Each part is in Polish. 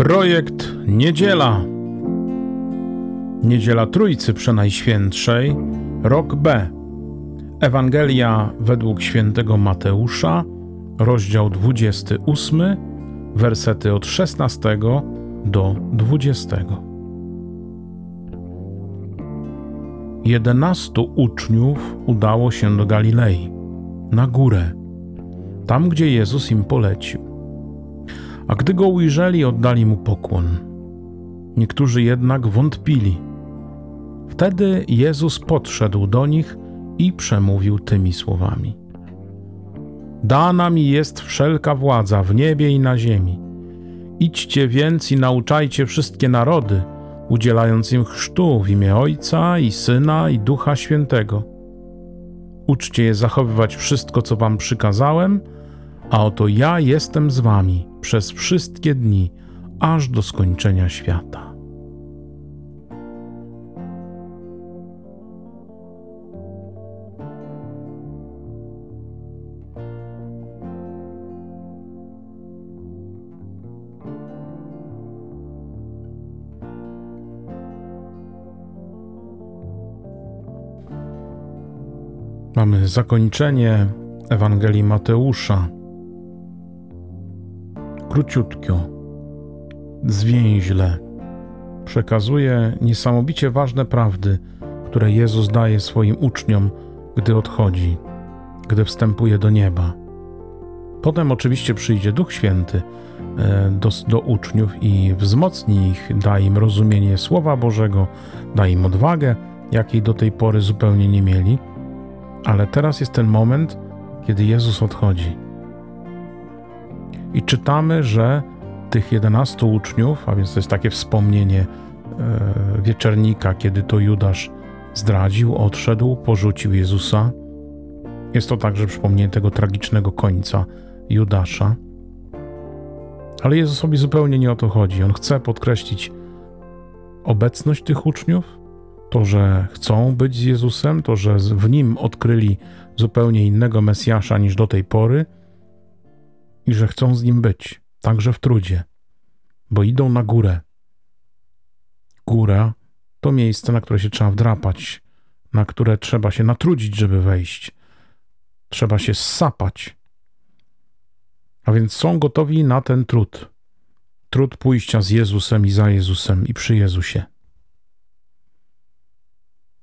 Projekt Niedziela. Niedziela Trójcy Przenajświętszej, rok B. Ewangelia według świętego Mateusza, rozdział 28, wersety od 16 do 20. Jedenastu uczniów udało się do Galilei, na górę, tam gdzie Jezus im polecił. A gdy go ujrzeli, oddali mu pokłon. Niektórzy jednak wątpili. Wtedy Jezus podszedł do nich i przemówił tymi słowami: Dana mi jest wszelka władza w niebie i na ziemi. Idźcie więc i nauczajcie wszystkie narody, udzielając im chrztu w imię Ojca i Syna i Ducha Świętego. Uczcie je zachowywać wszystko, co wam przykazałem, a oto ja jestem z wami przez wszystkie dni, aż do skończenia świata. Mamy zakończenie Ewangelii Mateusza. Króciutko, zwięźle przekazuje niesamowicie ważne prawdy, które Jezus daje swoim uczniom, gdy odchodzi, gdy wstępuje do nieba. Potem oczywiście przyjdzie Duch Święty e, do, do uczniów i wzmocni ich, da im rozumienie Słowa Bożego, da im odwagę, jakiej do tej pory zupełnie nie mieli – ale teraz jest ten moment, kiedy Jezus odchodzi. I czytamy, że tych jedenastu uczniów, a więc to jest takie wspomnienie e, wieczernika, kiedy to Judasz zdradził, odszedł, porzucił Jezusa. Jest to także przypomnienie tego tragicznego końca Judasza. Ale Jezusowi zupełnie nie o to chodzi. On chce podkreślić obecność tych uczniów, to, że chcą być z Jezusem, to, że w nim odkryli zupełnie innego Mesjasza niż do tej pory i że chcą z nim być, także w trudzie, bo idą na górę. Góra to miejsce, na które się trzeba wdrapać, na które trzeba się natrudzić, żeby wejść. Trzeba się ssapać. A więc są gotowi na ten trud. Trud pójścia z Jezusem i za Jezusem i przy Jezusie.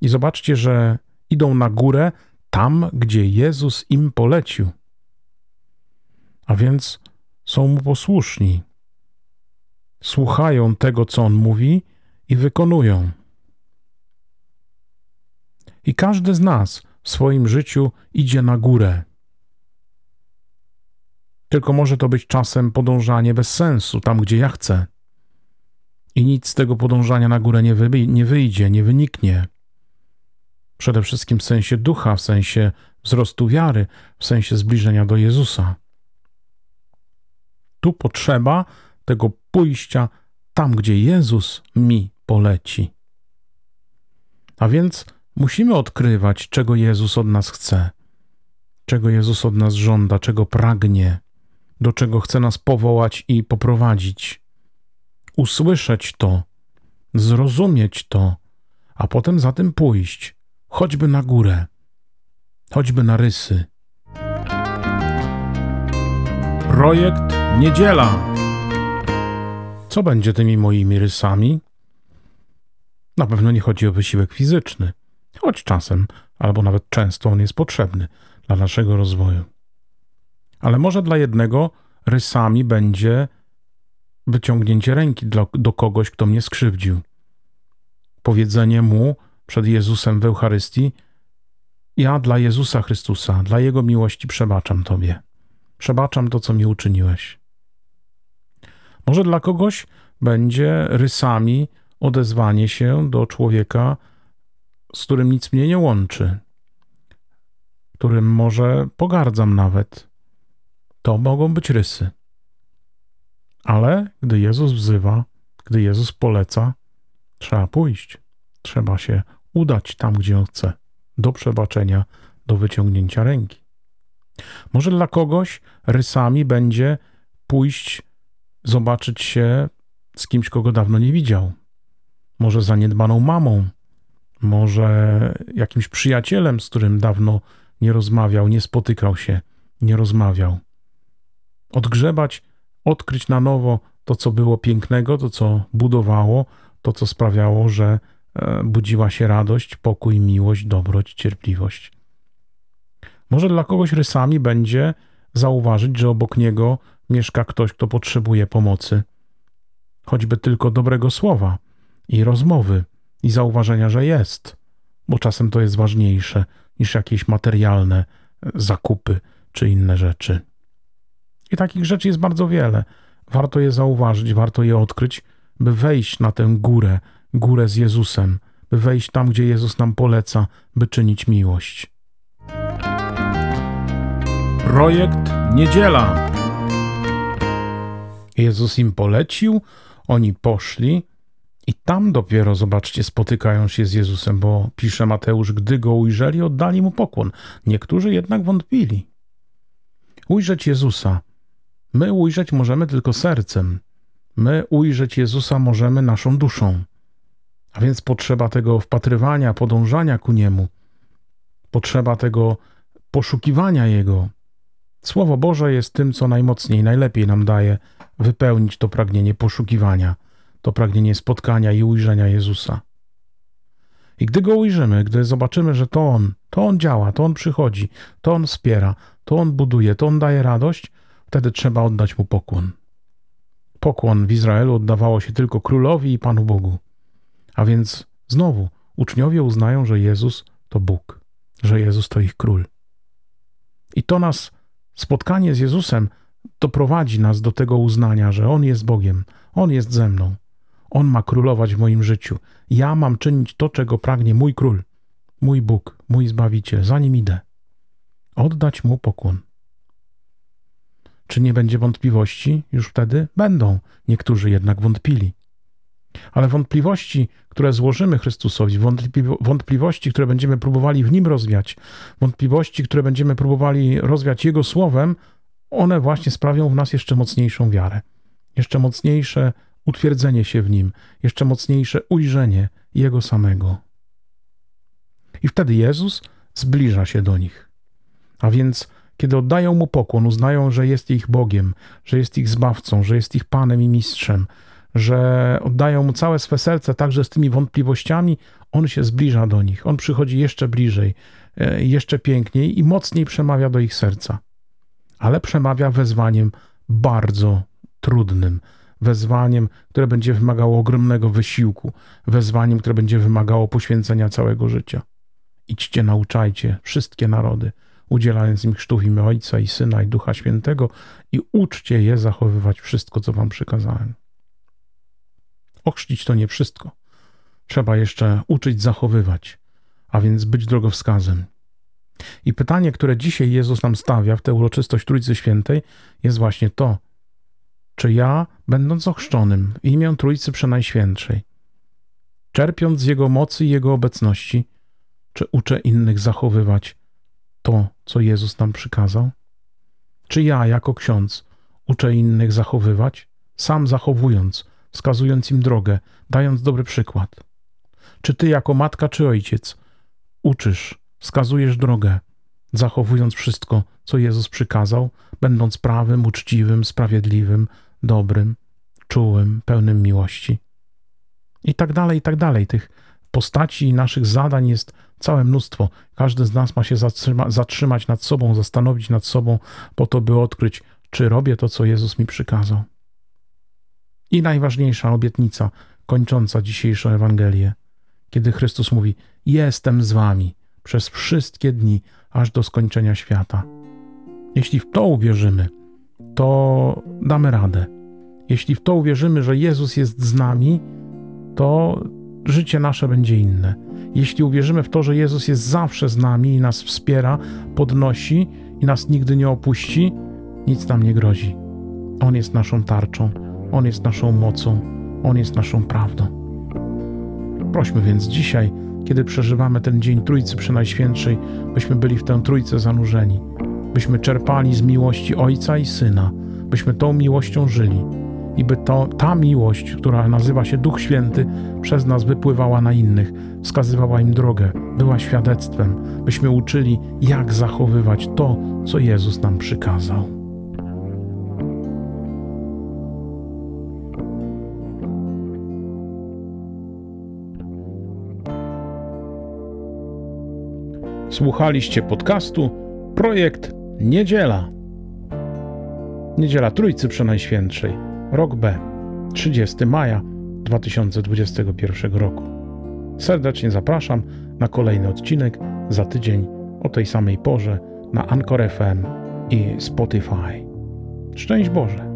I zobaczcie, że idą na górę tam, gdzie Jezus im polecił. A więc są mu posłuszni. Słuchają tego, co on mówi i wykonują. I każdy z nas w swoim życiu idzie na górę. Tylko może to być czasem podążanie bez sensu, tam gdzie ja chcę. I nic z tego podążania na górę nie, wy, nie wyjdzie, nie wyniknie przede wszystkim w sensie ducha, w sensie wzrostu wiary, w sensie zbliżenia do Jezusa. Tu potrzeba tego pójścia tam, gdzie Jezus mi poleci. A więc musimy odkrywać, czego Jezus od nas chce, czego Jezus od nas żąda, czego pragnie, do czego chce nas powołać i poprowadzić. Usłyszeć to, zrozumieć to, a potem za tym pójść choćby na górę, choćby na rysy. Projekt Niedziela. Co będzie tymi moimi rysami? Na pewno nie chodzi o wysiłek fizyczny, choć czasem, albo nawet często on jest potrzebny dla naszego rozwoju. Ale może dla jednego rysami będzie wyciągnięcie ręki do, do kogoś, kto mnie skrzywdził. Powiedzenie mu, przed Jezusem w Eucharystii, ja dla Jezusa Chrystusa, dla Jego miłości przebaczam Tobie. Przebaczam to, co mi uczyniłeś. Może dla kogoś będzie rysami odezwanie się do człowieka, z którym nic mnie nie łączy, którym może pogardzam nawet. To mogą być rysy. Ale gdy Jezus wzywa, gdy Jezus poleca, trzeba pójść. Trzeba się udać tam, gdzie on chce, do przebaczenia, do wyciągnięcia ręki. Może dla kogoś rysami będzie pójść, zobaczyć się z kimś, kogo dawno nie widział. Może zaniedbaną mamą, może jakimś przyjacielem, z którym dawno nie rozmawiał, nie spotykał się, nie rozmawiał. Odgrzebać, odkryć na nowo to, co było pięknego, to, co budowało, to, co sprawiało, że e, budziła się radość, pokój, miłość, dobroć, cierpliwość. Może dla kogoś rysami będzie zauważyć, że obok niego mieszka ktoś, kto potrzebuje pomocy, choćby tylko dobrego słowa i rozmowy i zauważenia, że jest, bo czasem to jest ważniejsze niż jakieś materialne zakupy czy inne rzeczy. I takich rzeczy jest bardzo wiele. Warto je zauważyć, warto je odkryć, by wejść na tę górę, górę z Jezusem, by wejść tam, gdzie Jezus nam poleca, by czynić miłość. Projekt Niedziela. Jezus im polecił, oni poszli i tam dopiero, zobaczcie, spotykają się z Jezusem, bo pisze Mateusz, gdy go ujrzeli, oddali mu pokłon. Niektórzy jednak wątpili. Ujrzeć Jezusa. My ujrzeć możemy tylko sercem. My ujrzeć Jezusa możemy naszą duszą. A więc potrzeba tego wpatrywania, podążania ku Niemu. Potrzeba tego poszukiwania Jego. Słowo Boże jest tym, co najmocniej, najlepiej nam daje wypełnić to pragnienie poszukiwania, to pragnienie spotkania i ujrzenia Jezusa. I gdy go ujrzymy, gdy zobaczymy, że to On, to On działa, to On przychodzi, to On wspiera, to On buduje, to On daje radość, wtedy trzeba oddać Mu pokłon. Pokłon w Izraelu oddawało się tylko królowi i Panu Bogu. A więc znowu uczniowie uznają, że Jezus to Bóg, że Jezus to ich król. I to nas, spotkanie z Jezusem, doprowadzi nas do tego uznania, że On jest Bogiem, On jest ze mną, On ma królować w moim życiu. Ja mam czynić to, czego pragnie mój król, mój Bóg, mój Zbawiciel, za nim idę. Oddać Mu pokłon. Czy nie będzie wątpliwości? Już wtedy będą. Niektórzy jednak wątpili. Ale wątpliwości, które złożymy Chrystusowi, wątpliwości, które będziemy próbowali w Nim rozwiać, wątpliwości, które będziemy próbowali rozwiać Jego Słowem, one właśnie sprawią w nas jeszcze mocniejszą wiarę, jeszcze mocniejsze utwierdzenie się w Nim, jeszcze mocniejsze ujrzenie Jego samego. I wtedy Jezus zbliża się do nich. A więc, kiedy oddają Mu pokłon, uznają, że jest ich Bogiem, że jest ich Zbawcą, że jest ich Panem i Mistrzem, że oddają Mu całe swe serce także z tymi wątpliwościami, On się zbliża do nich, On przychodzi jeszcze bliżej, e, jeszcze piękniej i mocniej przemawia do ich serca ale przemawia wezwaniem bardzo trudnym, wezwaniem, które będzie wymagało ogromnego wysiłku, wezwaniem, które będzie wymagało poświęcenia całego życia. Idźcie, nauczajcie wszystkie narody, udzielając im chrztu w imię Ojca i Syna i Ducha Świętego i uczcie je zachowywać wszystko, co wam przykazałem. Ochrzcić to nie wszystko. Trzeba jeszcze uczyć zachowywać, a więc być drogowskazem, i pytanie, które dzisiaj Jezus nam stawia w tę uroczystość Trójcy Świętej, jest właśnie to: czy ja, będąc ochrzczonym w imię Trójcy Przenajświętszej, czerpiąc z Jego mocy i Jego obecności, czy uczę innych zachowywać to, co Jezus nam przykazał? Czy ja, jako ksiądz, uczę innych zachowywać, sam zachowując, wskazując im drogę, dając dobry przykład? Czy ty, jako matka czy ojciec, uczysz wskazujesz drogę, zachowując wszystko, co Jezus przykazał, będąc prawym, uczciwym, sprawiedliwym, dobrym, czułym, pełnym miłości. I tak dalej, i tak dalej. Tych postaci i naszych zadań jest całe mnóstwo. Każdy z nas ma się zatrzyma, zatrzymać nad sobą, zastanowić nad sobą, po to, by odkryć, czy robię to, co Jezus mi przykazał. I najważniejsza obietnica, kończąca dzisiejszą Ewangelię, kiedy Chrystus mówi: Jestem z wami przez wszystkie dni, aż do skończenia świata. Jeśli w to uwierzymy, to damy radę. Jeśli w to uwierzymy, że Jezus jest z nami, to życie nasze będzie inne. Jeśli uwierzymy w to, że Jezus jest zawsze z nami i nas wspiera, podnosi i nas nigdy nie opuści, nic nam nie grozi. On jest naszą tarczą, On jest naszą mocą, On jest naszą prawdą. Prośmy więc dzisiaj, kiedy przeżywamy ten dzień Trójcy Przenajświętszej, byśmy byli w tę Trójcę zanurzeni, byśmy czerpali z miłości Ojca i Syna, byśmy tą miłością żyli. I by to, ta miłość, która nazywa się Duch Święty, przez nas wypływała na innych, wskazywała im drogę, była świadectwem, byśmy uczyli, jak zachowywać to, co Jezus nam przykazał. Słuchaliście podcastu Projekt Niedziela. Niedziela Trójcy Przenajświętszej, rok B, 30 maja 2021 roku. Serdecznie zapraszam na kolejny odcinek za tydzień o tej samej porze na Anchor FM i Spotify. Szczęść Boże!